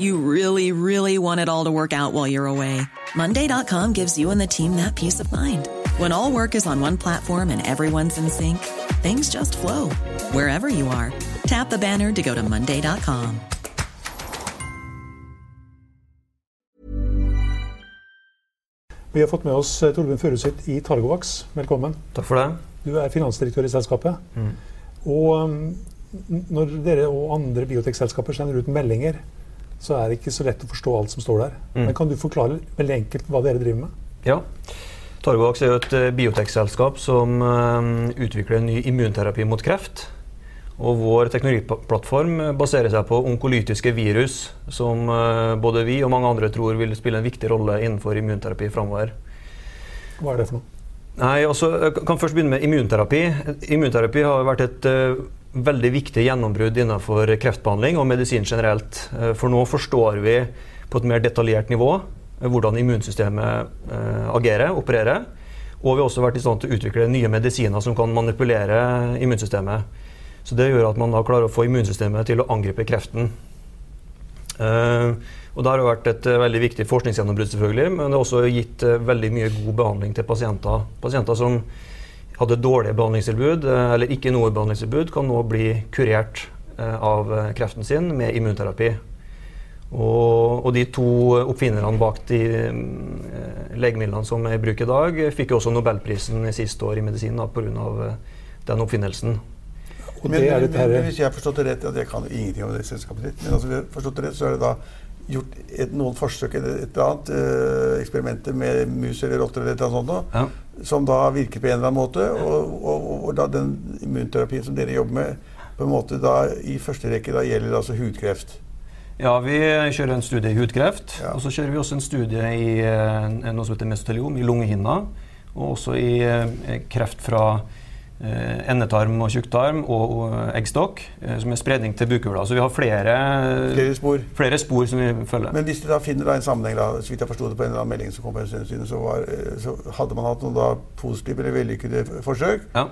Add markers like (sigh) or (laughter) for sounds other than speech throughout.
You really, really want it all to work out while you're away. Monday.com gives you and the team that peace of mind. When all work is on one platform and everyone's in sync, things just flow wherever you are. Tap the banner to go to Monday.com. Vi har fått med oss eh, Torbjørn Furuseth i Targovax. Velkommen. Takk for det. Du er finansdirektør i selskapet. Mm. Og um, når dere og andre biotekselskaper sender ut meldinger, så er det ikke så lett å forstå alt som står der. Mm. Men Kan du forklare veldig enkelt hva dere driver med? Ja. Torgovax er jo et eh, biotekselskap som eh, utvikler en ny immunterapi mot kreft. Og vår teknologiplattform baserer seg på onkolytiske virus, som eh, både vi og mange andre tror vil spille en viktig rolle innenfor immunterapi framover. Hva er det for noe? Nei, altså, jeg kan først begynne med immunterapi. Immunterapi har vært et veldig viktig gjennombrudd innenfor kreftbehandling og medisin generelt. Uh, for nå forstår vi på et mer detaljert nivå uh, hvordan immunsystemet agerer, opererer. Og vi har også vært i stand til å utvikle nye medisiner som kan manipulere immunsystemet. Så Det gjør at man da klarer å få immunsystemet til å angripe kreften. Og Det har vært et veldig viktig forskningsgjennombrudd, selvfølgelig, men det har også gitt veldig mye god behandling til pasienter. Pasienter som hadde dårlige behandlingstilbud uh, eller ikke noe behandlingstilbud, kan nå bli kurert av kreften sin med immunterapi. Og, og de to oppfinnerne bak de legemidlene som er i bruk i dag, fikk jo også nobelprisen siste år i medisin pga. den oppfinnelsen. Men, men, men, hvis jeg har forstått det rett, jeg kan jo ingenting om det selskapet ditt, men altså, vi har forstått det rett, så er det da gjort et, noen forsøk eller et eller annet, eh, eksperimenter med mus eller rotter eller et eller annet sånt, ja. Som da virker på en eller annen måte. Og, og, og, da den immunterapien som dere jobber med, på en måte da i første rekke da gjelder altså hudkreft. Ja, vi kjører en studie i hudkreft. Ja. Og så kjører vi også en studie i eh, noe som heter mesoteliom, i lungehinna. Og også i eh, kreft fra endetarm og tjukktarm og, og eggstokk, eh, som er spredning til bukhula. Så vi har flere, flere, spor. flere spor som vi følger. Men hvis du da finner da en sammenheng, da, så vidt jeg forsto det på en eller annen melding som kom på en stund siden, så, var, eh, så hadde man hatt noen da positive eller vellykkede forsøk. Ja.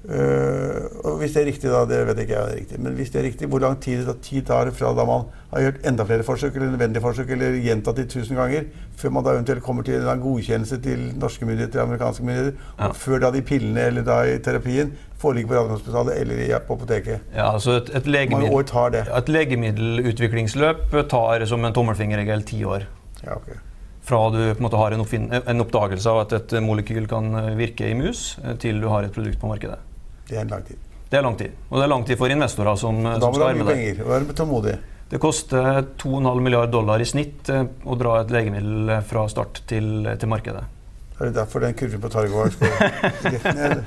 Uh, og Hvis det er riktig, da, det vet jeg ikke jeg er riktig, men hvis det er riktig, hvor lang tid, tid tar det fra da man har gjort enda flere forsøk, eller nødvendige forsøk, eller gjentatt det tusen ganger, før man da eventuelt kommer til en godkjennelse til norske myndigheter, amerikanske myndigheter, ja. og før da de pillene eller da i terapien foreligger på Radiumhospitalet eller på apoteket? Ja, altså et, et, legemiddel, tar det? et legemiddelutviklingsløp tar som en tommelfingerregel ti år. Ja, okay. Fra du på en måte har en, en oppdagelse av at et molekyl kan virke i mus, til du har et produkt på markedet. Det er en lang tid. Det er lang tid. Og det er lang tid for investorer som, da som skal være med deg. Vær tålmodig. Det koster 2,5 milliarder dollar i snitt eh, å dra et legemiddel fra start til, til markedet. Er det derfor den kurven på rett (laughs) ned?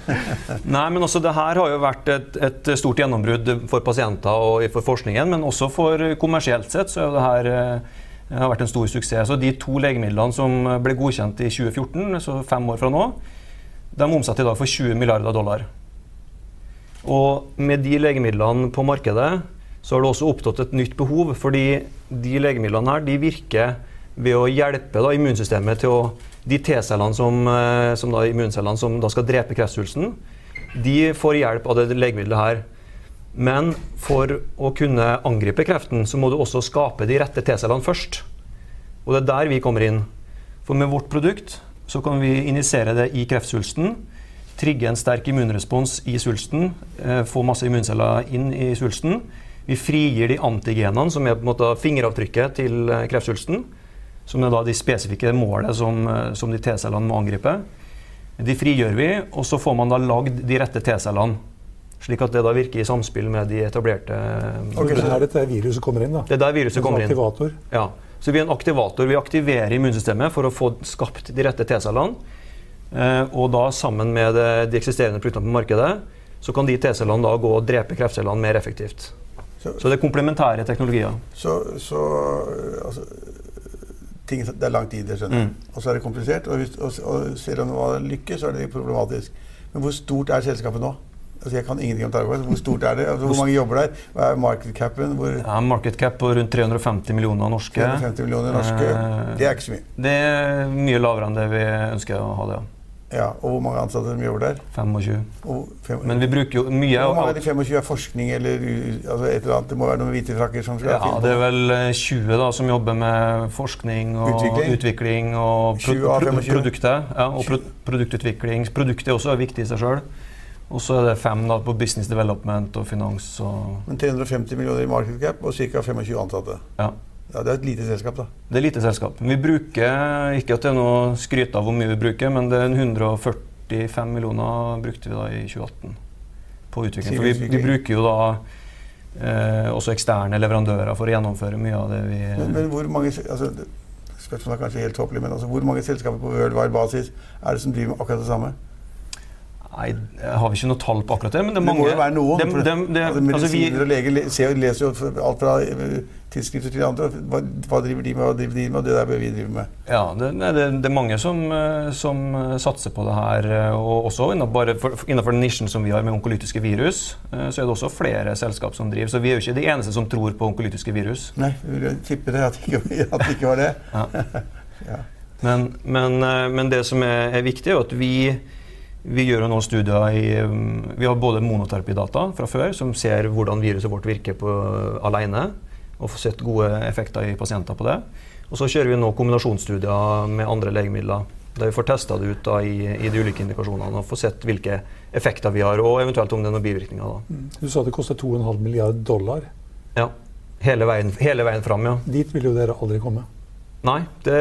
Nei, men også det her har jo vært et, et, stort gjennombrudd for pasienter og for forskningen, men også for kommersielt sett så det her eh, har vært en stor suksess. Så De to legemidlene som ble godkjent i 2014, så fem år fra nå, de omsetter i dag for 20 milliarder dollar. Og med de legemidlene på markedet så har det også oppstått et nytt behov. Fordi de legemidlene her de virker ved å hjelpe da, immunsystemet til å De T-cellene som, eh, som da, immuncellene som da skal drepe kreftsvulsten, de får hjelp av det legemiddelet her. Men for å kunne angripe kreften, så må du også skape de rette T-cellene først. Og det er der vi kommer inn. For med vårt produkt så kan vi injisere det i kreftsvulsten trigge en sterk immunrespons i svulsten, eh, få masse immunceller inn i svulsten. Vi frigir de antigenene, som er på en måte fingeravtrykket til eh, kreftsvulsten. Som er da de spesifikke målet som, eh, som de T-cellene må angripe. De frigjør vi, og så får man da lagd de rette T-cellene. Slik at det da virker i samspill med de etablerte Ok, Så det er dette viruset kommer inn? da? Det er der viruset kommer inn. Aktivator? Ja. Så vi er en aktivator. Vi aktiverer immunsystemet for å få skapt de rette T-cellene. Eh, og da sammen med de eksisterende produktene på markedet, så kan de T-cellene da gå og drepe kreftcellene mer effektivt. Så, så det er komplementære teknologier. Så, så altså, ting, det er lang tid, det skjønner jeg. Mm. Og så er det komplisert. Og, hvis, og, og selv om det var lykkes, så er det problematisk. Men hvor stort er selskapet nå? Altså jeg kan ingenting om Targovax. Hvor stort er det? Altså hvor mange jobber der? Hva er market capen? Hvor ja, market cap på rundt 350 millioner norske. 350 millioner norske. Eh, det er ikke så mye. Det er mye lavere enn det vi ønsker å ha det. ja. Ja, Og hvor mange ansatte de gjorde der? 25. Fem, Men vi bruker jo mye Hvor mange av de 25 er forskning eller altså et eller annet? Det må være noen hvite frakker som skal Ja, Det er vel 20 eh, da, som jobber med forskning og utvikling, utvikling og pro pro produktet. Ja, og pro produktutvikling. Produktet er også viktig i seg sjøl. Og så er det fem da, på business development og finans. Og Men 350 millioner i market cap og ca. 25 ansatte. Ja. Ja, Det er et lite selskap, da. Det er et lite selskap. Vi bruker ikke at det er noe skryt av hvor mye vi bruker, men det er 145 millioner brukte vi da i 2018 på utvikling. For vi, vi bruker jo da eh, også eksterne leverandører for å gjennomføre mye av det vi Men, men hvor mange altså, Spørsmålet er kanskje helt tåpelig, men altså, hvor mange selskaper på worldwide basis er det som driver med akkurat det samme? Nei, jeg har vi ikke noe tall på akkurat det. Men det det mange må jo være noen. Dem, dem, det, altså, medisiner altså, vi, og leger leser, jo alt fra tilskrifter tidsskrifter til andre. Hva, hva, driver de med, hva driver de med, og det der bør vi drive med. Ja, det, det, er mange som, eh, som, eh, satser på det her. Og også innenfor, innenfor nisjen som vi har med onkolytiske virus, så er det også flere selskap som driver. Så vi er jo ikke de eneste som tror på onkolytiske virus. Nei, vi tipper det at det ikke, (laughs) at det ikke var det. Ja. (laughs) ja. Men, men, men, det som er, er viktig, er at vi vi gjør noen studier i um, Vi har både monoterapidata fra før, som ser hvordan viruset vårt virker på, alene, og får sett gode effekter i pasienter på det. Og så kjører vi nå kombinasjonsstudier med andre legemidler. Der vi får testa det ut da, i, i, de ulike indikasjonene og får sett hvilke effekter vi har, og eventuelt om det er noen bivirkninger. Mm. Du sa det koster 2,5 milliard dollar? Ja. Hele veien, hele veien fram, ja. Dit vil jo dere aldri komme? Nei. Det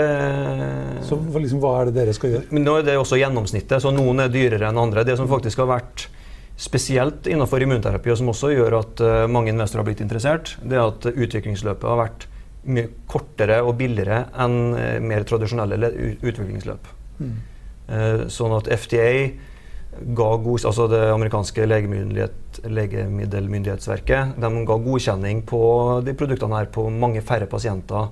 så liksom, hva er det dere skal gjøre? Men nå er det også gjennomsnittet, så noen er dyrere enn andre. Det som faktisk har vært spesielt innenfor immunterapi, og som også gjør at uh, mange investorer har blitt interessert, det er at utviklingsløpet har vært mye kortere og billigere enn uh, mer tradisjonelle utviklingsløp. Mm. Uh, sånn at FDA ga god, altså det amerikanske legemiddelmyndighetsverket de ga godkjenning på de produktene her på mange færre pasienter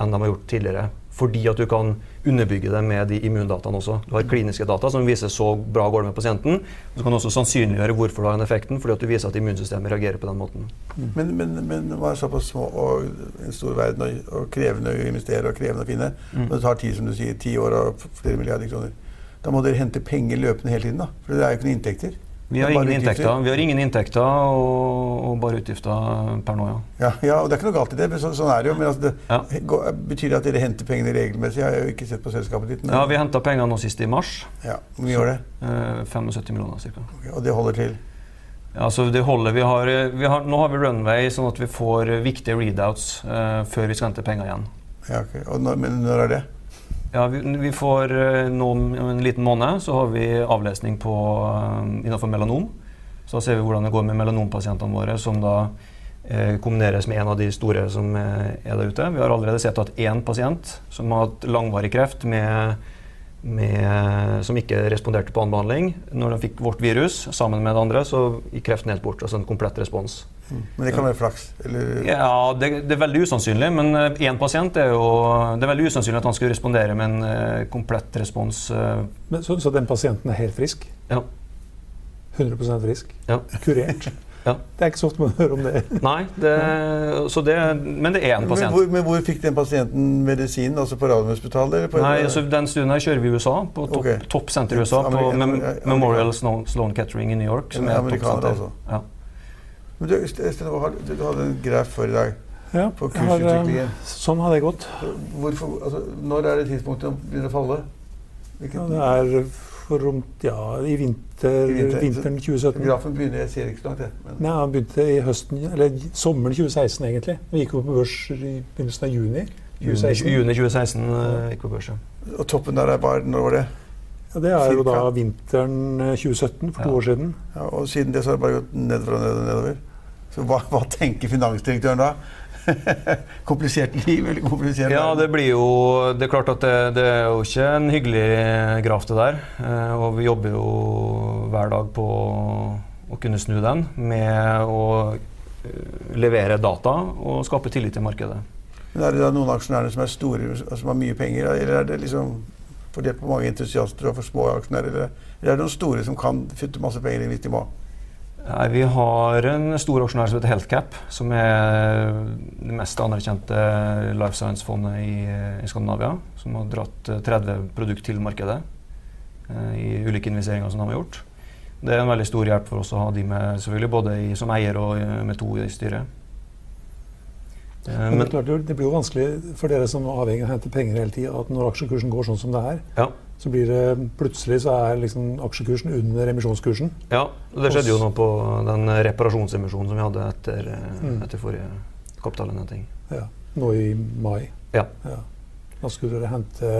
enn de har gjort tidligere. Fordi at du kan underbygge det med de immundataene også. Du har kliniske data som viser så bra går det med pasienten. Du kan også sannsynliggjøre hvorfor du har den effekten, fordi at du viser at immunsystemet reagerer på den måten. Mm. Men, men, men det var såpass små og en stor verden og, og krevende å investere og krevende å finne. Mm. Det tar tid, som du sier, ti år og flere milliarder kroner. Da må dere hente penger løpende hele tiden, da. For det er jo ikke noen inntekter. Vi har, ingen inntekter. vi har ingen inntekter og, og, bare utgifter per nå, ja. ja. ja. og Det er ikke noe galt i det, men så, sånn er det jo. Men altså det, ja. går, betyr det at dere henter pengene regelmessig? Jeg har jo ikke sett på selskapet ditt. Men... Ja, Vi henta penger nå sist i mars. Ja, Hvor mye gjør det? Eh, 75 millioner ca. Okay, og det holder til? Ja, så det holder. Vi har, vi har, nå har vi runway sånn at vi får viktige readouts eh, før vi skal hente penger igjen. Ja, ok. Når, men når er det? Ja, vi, vi får eh, nå om en liten måned så har vi avlesning på, uh, innenfor melanom. Så da ser vi hvordan det går med melanompasientene våre, som da eh, kombineres med en av de store som eh, er der ute. Vi har allerede sett at én pasient som har hatt langvarig kreft med, med, som ikke responderte på annen behandling, når de fikk vårt virus sammen med det andre, så gikk kreften helt bort. Altså en komplett respons. Men det kan være flaks? Eller? Ja, det, det, er veldig usannsynlig. Men én eh, pasient er jo Det er veldig usannsynlig at han skulle respondere med en uh, komplett respons. Uh. Men, så, så den pasienten er helt frisk? Ja. 100 frisk. Ja. Kurert. Ja. Det er ikke så ofte man hører om det. Nei, det, det, men det er en pasient. Men hvor, men hvor, fikk den pasienten medisinen? Altså på Radiumhospitalet? Nei, altså Den studien her kjører vi i USA, på topp okay. top senter i USA. på Mem Memorial Sloan, Sloan Kettering i New York. Som er toppsenter. Altså. Ja. Men du, Sten, du hadde en graf før i dag. Ja, på kursutviklingen. sånn har det gått. Hvorfor, altså, når er det tidspunktet den begynner å falle? Ja, det er for rundt ja, i, vinter, vinter, vinteren 2017. Grafen begynner jeg ser ikke så langt, jeg. Men. Nei, Han begynte i høsten, eller sommeren 2016, egentlig. Vi gikk opp på børs i begynnelsen av juni. 2016. Juni 2016 uh, gikk på børs, ja. Og toppen der er bare Når var det? Ja, Det er jo da vinteren 2017, for ja. to år siden. Ja, og siden det så har det bare gått nedover og nedover. nedover. Så hva, hva tenker finansdirektøren da? (laughs) komplisert liv? eller komplisert Ja, det blir jo Det er klart at det, det er jo ikke en hyggelig graf, det der. Eh, og vi jobber jo hver dag på å kunne snu den med å eh, levere data og skape tillit til markedet. Men Er det da noen aksjonærer som er store, som har mye penger, eller er det liksom fordelt på mange entusiaster og for små aksjonærer? Eller, er det noen store som kan fytte masse penger inn hvis de må? Nei, Vi har en stor aksjonær som heter Healthcap, som er det mest anerkjente life science-fondet i, i, Skandinavia. Som har dratt 30 produkt til markedet eh, i ulike investeringer som de har gjort. Det er en veldig stor hjelp for oss å ha de med, selvfølgelig både i, som eier og med to i styret. Eh, men, det, klart, det, blir jo vanskelig for dere som er avhengig av å hente penger hele tida, at når aksjekursen går sånn som det er, ja. så blir det plutselig så er liksom aksjekursen under emisjonskursen. Ja, det skjedde jo nå på den reparasjonsemisjonen som vi hadde etter, eh, mm. etter forrige kapitalinnhenting. Ja, nå i mai. Ja. ja. Da skulle dere hente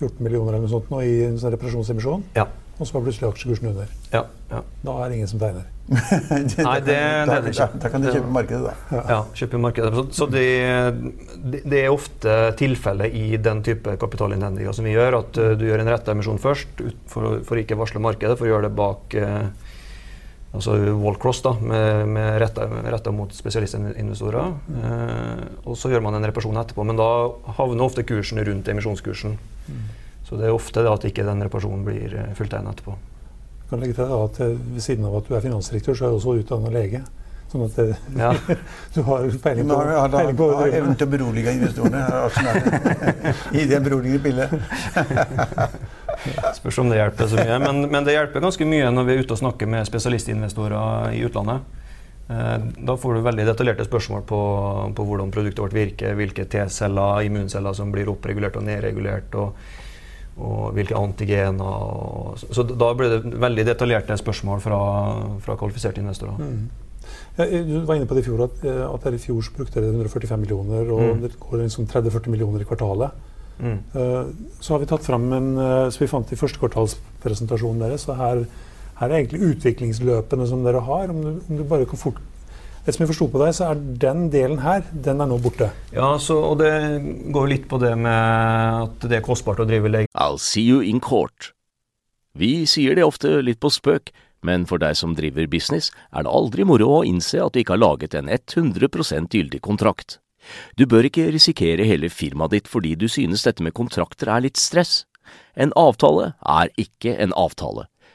14 millioner eller noe sånt nå i en sånn reparasjonsemisjon. Ja. Og så var plutselig aksjekursen under. Ja, ja. Da er det ingen som tegner. Nei, det, da, det da, da, kan du kjøpe markedet, da. Ja, kjøpe markedet. Så, så det, det, er ofte tilfellet i den type kapitalinnhendinger som vi gjør, at uh, du gjør en retta emisjon først for, for ikke varsle markedet, for å gjøre det bak uh, altså wallcross, da, med, med retta, retta, mot spesialistinvestorer. Uh, og så gjør man en reparasjon etterpå, men da havner ofte kursen rundt emisjonskursen. Mm. Så det er ofte det at ikke den reparasjonen blir eh, fulltegnet etterpå. Jeg kan legge til at eh, Ved siden av at du er finansdirektør, så er du også utdanna lege. Sånn at det, ja. (laughs) du har peiling på, ja, har, peiling på har evnen til å berolige investorene. Gi (laughs) dem beroligende pille. (laughs) Spørs om det hjelper så mye. Men, men, det hjelper ganske mye når vi er ute og snakker med spesialistinvestorer i utlandet. Eh, da får du veldig detaljerte spørsmål på, på hvordan produktet vårt virker, hvilke T-celler, immunceller som blir oppregulert og nedregulert. og og hvilke antigener. Og, så, så da ble det veldig detaljerte spørsmål fra, fra kvalifiserte investorer. Mm. Ja, du var inne på det i fjor at, at dere i fjor brukte dere 145 millioner, og mm. det går liksom 30-40 millioner i kvartalet. Mm. Uh, så har vi tatt fram en uh, som vi fant i første kvartalspresentasjonen deres. Så her, her, er egentlig utviklingsløpene som dere har. Om du, om du bare kan fort det som jeg forsto på deg, så er den delen her den er nå borte. Ja, så, og det går litt på det med at det er kostbart å drive lege. I'll see you in court. Vi sier det ofte litt på spøk, men for deg som driver business, er det aldri moro å innse at du ikke har laget en 100% gyldig kontrakt. Du bør ikke risikere hele firmaet ditt fordi du synes dette med kontrakter er litt stress. En avtale er ikke en avtale.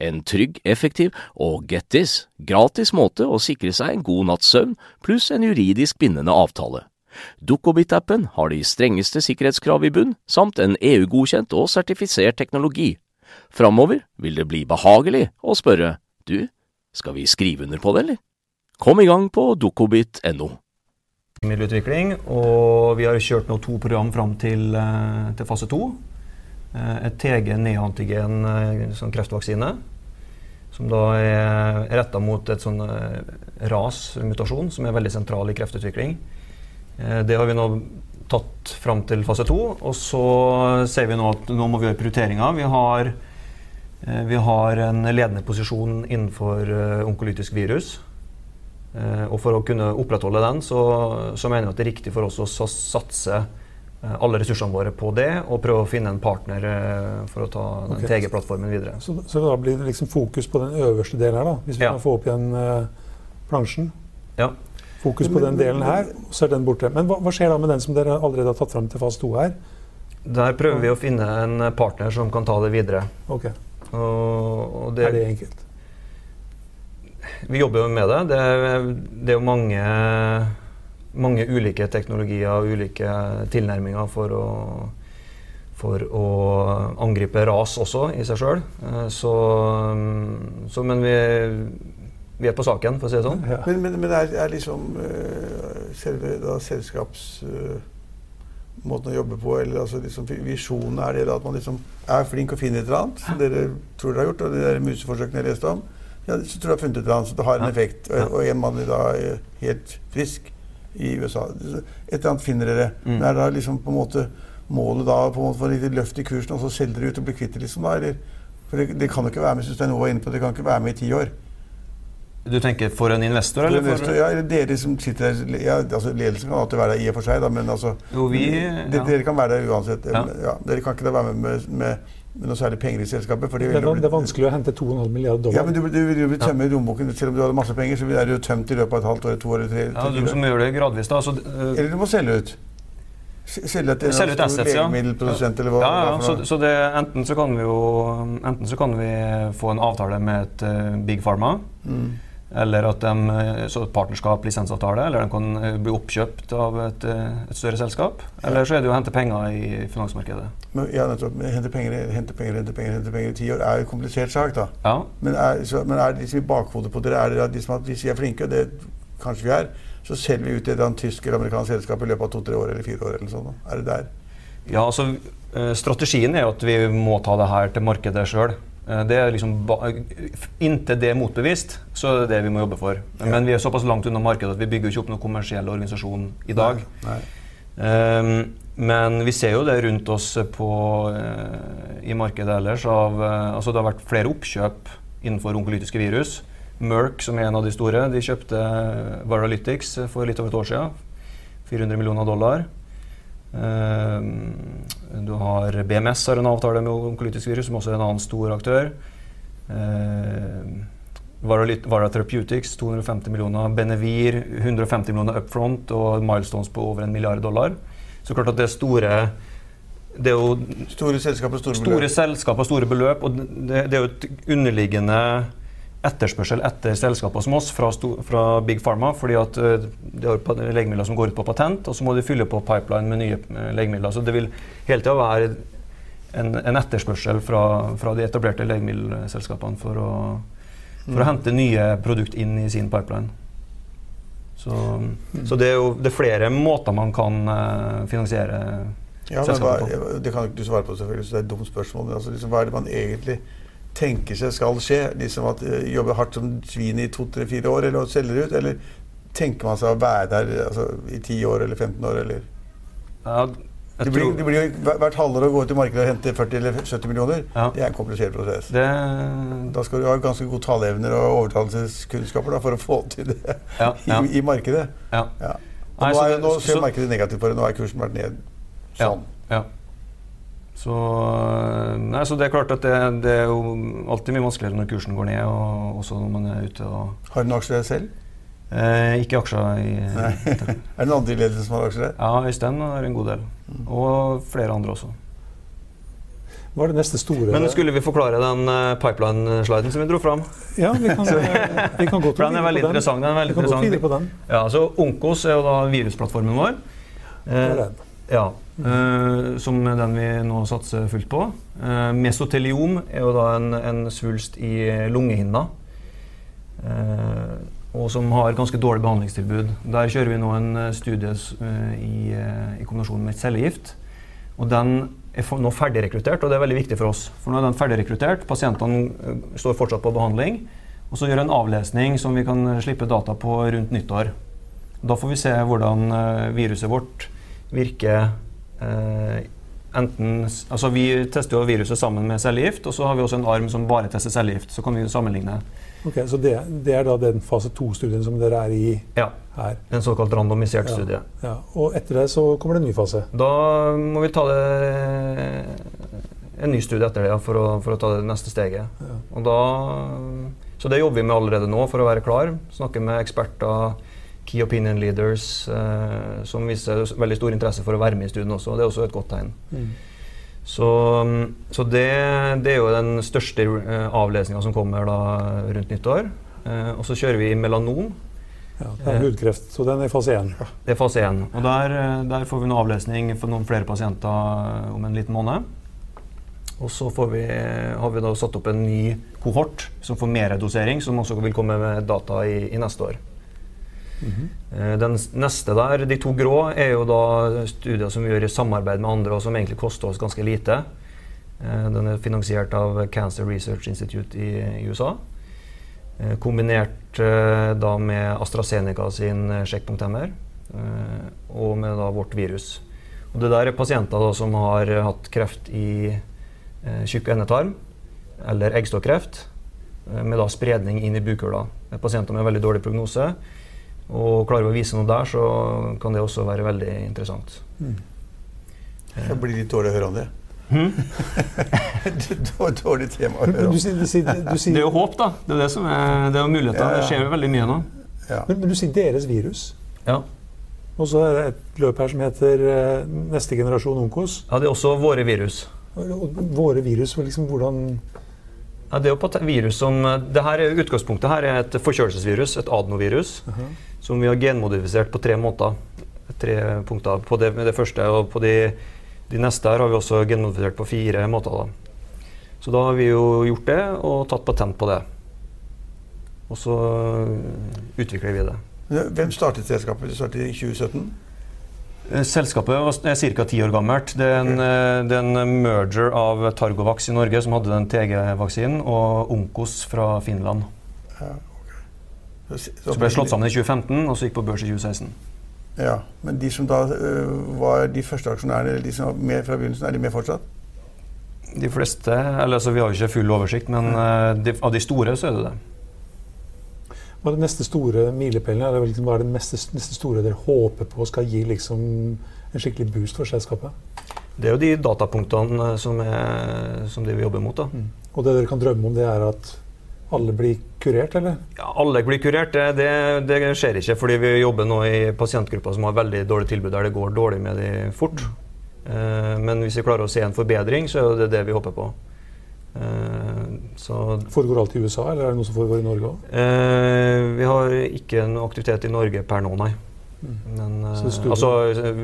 En trygg, effektiv og get this, gratis måte å sikre seg en god natts søvn pluss en juridisk bindende avtale. Dukkobit-appen har de strengeste sikkerhetskrav i bunn, samt en EU-godkjent og sertifisert teknologi. Framover vil det bli behagelig å spørre du, skal vi skrive under på det, eller? Kom i gang på dukkobit.no. Middelutvikling, og vi har kjørt nå to program fram til, eh, til fase to. Eh, et TG neantigen eh, sånn kreftvaksine som da er retta mot et sånn eh, RAS-mutasjon, som er veldig sentral i kreftutvikling. Eh, det har vi nå tatt fram til fase to. Og så ser vi nå at nå må vi gjøre prioriteringer. Vi har, eh, vi har en ledende posisjon innenfor onkolytisk virus. Og for å kunne opprettholde den, så, så mener vi at det er riktig for oss å satse alle ressursene våre på det, og prøve å finne en partner eh, for å ta den okay. TG-plattformen videre. Så, så, da blir det liksom fokus på den øverste delen her, da, hvis vi ja. kan få opp igjen uh, plansjen? Ja. Fokus på den delen her, så er den borte. Men hva, hva, skjer da med den som dere allerede har tatt fram til fase 2 her? Der prøver vi å finne en partner som kan ta det videre. Ok. Og, og det, er det enkelt? Vi jobber jo med det. Det, det er jo mange mange ulike teknologier og ulike tilnærminger for å, for å angripe ras også i seg sjøl. Eh, så, mm, så, Men vi, vi, er på saken, for å si det sånn. Ja. Men, men, men er, er, liksom uh, selve da, selskapsmåten uh, å jobbe på, eller altså, liksom, visjonen, er det da at man liksom er flink og finner et eller annet, som dere tror dere har gjort, og de der museforsøkene jeg leste om? Ja, så tror jeg har funnet et eller annet, så det har en effekt. Og, og en mann er da helt frisk i USA. Et eller annet finner dere. Mm. Men er da liksom på en måte målet da på en måte få litt løft i kursen, og så selger dere ut og blir kvitt det? liksom da, eller? For det, det, kan jo ikke være med nå var inne på, det kan ikke være med i ti år. Du tenker for en investor? eller? For investor, ja, eller dere som sitter der. Ja, altså Ledelsen kan alltid være der i og for seg, da, men altså jo, vi, ja. Dere kan være der uansett. Ja. Ja, dere kan ikke være med med, med, med er det penger i selskapet. Det, det, er, det, er vanskelig å hente 2,5 milliarder dollar. Ja, men Du, du, du vil tømme lommeboken selv om du hadde masse penger. Så er du tømt i løpet av et halvt år, to år, tre, ja, Du som gjør det gradvis, da. Så, uh, eller du må selge ut. Selge til ut assets, ja. legemiddelprodusent, eller hva? Ja, ja så, så det, enten, så kan vi jo, enten så kan vi få en avtale med et uh, Big Pharma. Mm. Eller at de, eh, så partnerskap, lisensavtale, eller de kan eh, bli oppkjøpt av et, et større selskap. Eller så er det jo å hente penger i finansmarkedet. Men, ja, nettopp. Hente penger, hente penger, hente penger hente penger i ti år er jo en komplisert sak, da. Ja. Men, er, så, men er det liksom i bakhodet på dere er det liksom at hvis vi er flinke, det kanskje vi er, så selger vi ut til et tysk eller amerikansk selskap i løpet av to-tre år eller fire år? eller sånn. Er det der? Ja, altså eh, Strategien er at vi må ta det her til markedet sjøl. Eh, det er liksom Inntil det er motbevist, så er det det vi må jobbe for. Men vi er såpass langt unna markedet at vi bygger ikke opp noen kommersiell organisasjon i dag. Nei. Nei. Um, men vi ser jo det rundt oss på, uh, i markedet ellers. Av, uh, altså det har vært flere oppkjøp innenfor onkolytiske virus. Merck, som er en av de store, de kjøpte Varalytics for litt over et år siden. 400 millioner dollar. Uh, du har BMS har en avtale med onkolytisk virus, som også er en annen stor aktør. Uh, Vara Therapeutics 250 millioner. Benevir 150 millioner upfront og milestones på over en milliard dollar. Så klart at det er store det er jo store selskaper store, store beløp. selskaper, store beløp. Og det, det er jo et underliggende etterspørsel etter selskaper som oss fra, fra, Big Pharma. fordi at de det er legemidler som går ut på patent, og så må de fylle på pipeline med nye uh, legemidler. Så det vil hele tida være en, en, etterspørsel fra, fra, de etablerte legemiddelselskapene for å, for mm. å hente nye produkt inn i sin pipeline. Så, mm. så det er jo det er flere måter man kan uh, finansiere ja, selskapet på. Det kan ikke du svare på, selvfølgelig, så det er et dumt spørsmål. Altså, liksom, hva er det man egentlig tenker seg skal skje? Liksom at uh, Jobbe hardt som svin i to-tre-fire år, eller selger ut? Eller tenker man seg å være der altså, i 10 år eller 15 år, eller? Ja, det blir, det blir jo hvert halvår å gå ut i markedet og hente 40 eller 70 millioner. Ja. Det er en komplisert prosess. Det... Da skal du ha ganske gode taleevner og overtalelseskunnskaper da, for å få til det ja, (laughs) ja. I, I, markedet. Ja. Nei, nå, er, nå ser markedet negativt på det. Nå har kursen vært ned sånn. Så, nei, så det er klart at det, det, er jo alltid mye vanskeligere når kursen går ned, og også når man er ute og Har du noen aksjer selv? Eh, ikke aksjer i (laughs) er det noen andre i ledelsen som har aksjer? Ja, Øystein har en god del. Mm. Og flere andre også. Hva er det neste store Men skulle vi forklare den uh, pipeline-sliden som vi dro fram? Ja, vi kan, (laughs) vi kan godt den er veldig interessant. Den er veldig interessant. På den. Ja, så Onkos er jo da virusplattformen vår. Eh, ja, Uh, som den vi nå satser fullt på. Uh, mesoteliom er jo da en, en svulst i lungehinna. Uh, og som har ganske dårlig behandlingstilbud. Der kjører vi nå en studie i, i, kombinasjon med cellegift. Og den er nå ferdigrekruttert, og det er veldig viktig for oss. For nå er den ferdigrekruttert, pasientene står fortsatt på behandling. Og så gjør en avlesning som vi kan slippe data på rundt nyttår. Da får vi se hvordan viruset vårt virker Eh, enten, altså Vi tester jo viruset sammen med cellegift, og så har vi også en arm som bare tester cellegift. Så kan vi sammenligne. Ok, Så det, det er da den fase to-studien som dere er i ja, her? En såkalt randomisert ja, studie. Ja. Og etter det så kommer det en ny fase? Da må vi ta det en ny studie etter det for, å, for, å, ta det neste steget. Ja. Da, så det jobber vi med allerede nå for å være klar. Snakke med eksperter key opinion leaders eh, som viser veldig stor interesse for å være med i studien også. Det er også et godt tegn. Mm. Så, så det, det, er jo den største uh, avlesninga som kommer da rundt nyttår. Uh, og så kjører vi melanom. Ja, det er hudkreft, så den er i fase 1. Det er fase 1. Og der, der får vi noe avlesning for noen flere pasienter om en liten måned. Og så vi, har vi da satt opp en ny kohort som får mer dosering, som også vil komme med data i, i neste år. -hmm. Den neste der, de to grå, er jo da studier som vi gjør i samarbeid med andre, og som egentlig koster oss ganske lite. Eh, den er finansiert av Cancer Research Institute i, i USA. Eh, kombinert da med AstraZeneca sin sjekkpunkthemmer og med da vårt virus. Og det der er pasienter da, som har hatt kreft i tjukk endetarm eller eggstokkreft, med da spredning inn i bukhula. Pasienter med veldig dårlig prognose. Og klarer vi å vise noe der, så kan det også være veldig interessant. Mm. Det blir litt dårlig å høre om det. (laughs) Hmm? dårlig tema å høre om. Du, du, du, det er jo håp, da. Det er det som er, det er muligheter. Ja, ja. Det skjer jo veldig mye nå. Ja. Men, men, du sier deres virus. Ja. Og så er det et løp her som heter uh, neste generasjon Onkos. Ja, det er også våre virus. Våre virus, liksom hvordan ja, det er jo på virus som, det her er Utgangspunktet her er et forkjølelsesvirus, et adenovirus, uh -huh. som vi har genmodifisert på tre måter. Tre punkter på det, det første. Og på de, de, neste her har vi også genmodifisert på fire måter. Da. Så da har vi jo gjort det og tatt patent på det. Og så utvikler vi det. Hvem startet selskapet? Det startet i 2017? Eh, selskapet er ca. ti år gammelt. Det er, en, eh, det er, en, merger av Targovax i Norge, som hadde den TG-vaksinen, og Onkos fra Finland. Ja, okay. så, så, så, ble slått sammen i 2015, og så gikk på børs i 2016. Ja, Men de som da var de første aksjonærene, eller de som var med fra begynnelsen, er de med fortsatt? De fleste. eller altså, Vi har jo ikke full oversikt, men uh, de, av de store så er det det. Hva er det neste store milepælen? eller liksom, hva er det neste, neste, store dere håper på skal gi liksom, en skikkelig boost for selskapet? Det er jo de datapunktene som, er, som det vi jobber mot. Mm. Og det dere kan drømme om, det er at alle blir kurert, eller? Ja, alle blir kurert. Det, det, det skjer ikke, fordi vi jobber nå i pasientgrupper som har veldig dårlig tilbud, der det går dårlig med de fort. Mm. Eh, men hvis vi klarer å se en forbedring, så er det det vi håper på. Så, foregår alt i USA, eller er det noe som foregår i Norge òg? Eh, vi har ikke noe aktivitet i Norge per nå, nei. Mm. Men, eh, altså,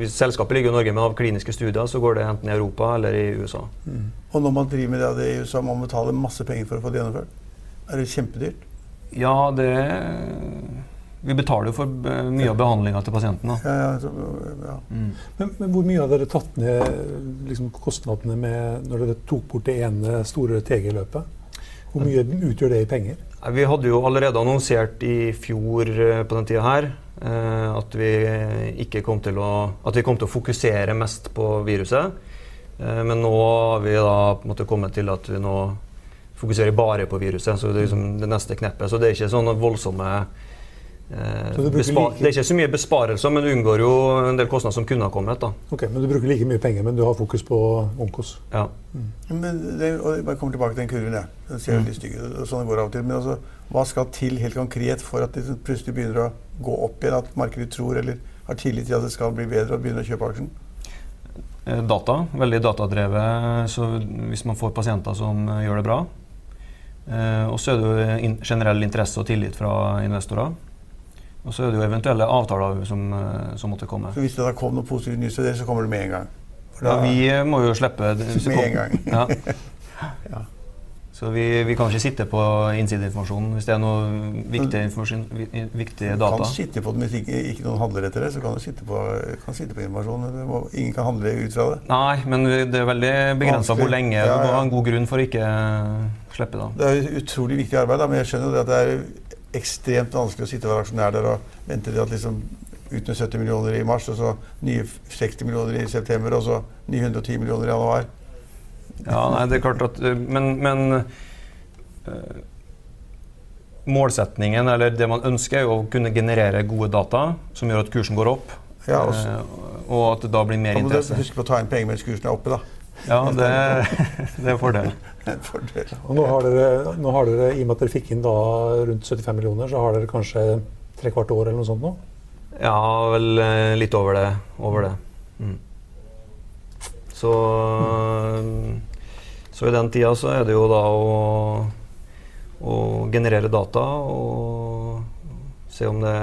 selskapet ligger i Norge, men av kliniske studier så går det enten i Europa eller i USA. Mm. Og når man driver med det i USA, må man betale masse penger for å få det gjennomført? Er det kjempedyrt? Ja, det vi betaler jo for eh, mye av behandlinga til pasienten. Ja, ja, ja. Mm. Men, men, hvor mye har dere tatt ned liksom, kostnadene med når dere tok bort det ene store TG-løpet? Hvor mye utgjør det i penger? Vi hadde jo allerede annonsert i fjor eh, på den tida her eh, at vi ikke kom til å, at vi kom til å fokusere mest på viruset. Men nå har vi da kommet til at vi nå fokuserer bare på viruset. Så det er liksom det neste kneppet. Så det er ikke sånne voldsomme Eh, det er ikke så mye besparelser, men du unngår jo en del kostnader som kunne ha kommet. Da. Ok, Men du bruker like mye penger, men du har fokus på Onkos? Ja. Mm. Men det, og jeg kommer tilbake til den kurven. Ja. Den ser veldig litt stygg ut. Sånn går av og til. Men altså, hva skal til helt konkret for at det plutselig begynner å gå opp igjen? At markedet tror eller har tillit til at det skal bli bedre og begynner å kjøpe aksjen? Eh, data. Veldig datadrevet. Så hvis man får pasienter som eh, gjør det bra. Og så er det jo generell interesse og tillit fra investorer. Og så er det jo eventuelle avtaler som, eh, som måtte komme. Så hvis det da kom noe positivt nytt til det, så kommer det med en gang? Da, ja, vi eh, må jo slippe det. Med en gang. ja. (laughs) ja. Så vi, vi, kan ikke sitte på innsideinformasjonen hvis det er noe viktig, viktige data. Du kan sitte på det hvis ikke, ikke noen handler etter det. Så kan du sitte på, kan sitte på informasjonen. Må, ingen kan handle ut fra det. Nei, men det er veldig begrensa hvor lenge. Du må ha en god grunn for å ikke slippe det. Det er utrolig viktig arbeid, da, men jeg skjønner jo at det er ekstremt vanskelig å sitte og være aksjonær der og vente til at liksom utnytte 70 millioner i mars, og så nye 60 millioner i september, og så 910 millioner i januar. Ja, nei, det er klart at Men, men øh, målsetningen, eller det man ønsker, er jo å kunne generere gode data som gjør at kursen går opp. Ja, uh, og at det da blir mer interesse. Man må huske på å ta inn penger mens kursen er oppe, da. Ja, det, (laughs) det er fordel. fordel. Og nå har, dere, nå har, dere, I og med at dere fikk inn da rundt 75 millioner, så har dere kanskje tre kvart år eller noe sånt nå? Ja, vel eh, litt over det. Over det. Mm. Så, så i den tida så er det jo da å, å generere data og se om det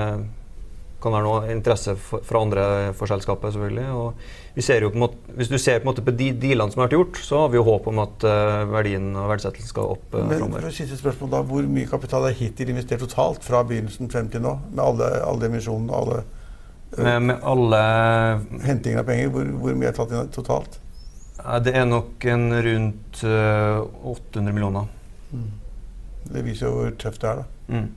kan være noe interesse for, fra andre for selskapet, selvfølgelig. Og vi ser jo på en måte, hvis du ser på, en måte på de dealene som har vært gjort, så har vi jo håp om at uh, verdien og verdsettelsen skal opp uh, framover. Siste spørsmål da, Hvor mye kapital er hittil investert totalt fra begynnelsen frem til nå? Med alle, alle emisjonene og alle uh, med, med, alle Hentingen av penger, hvor, hvor, mye er tatt inn totalt? det er nok en rundt 800 millioner. Mm. Det viser jo hvor tøft det er, da. Mm.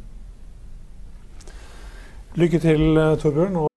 Lykke til, eh, Torbjørn.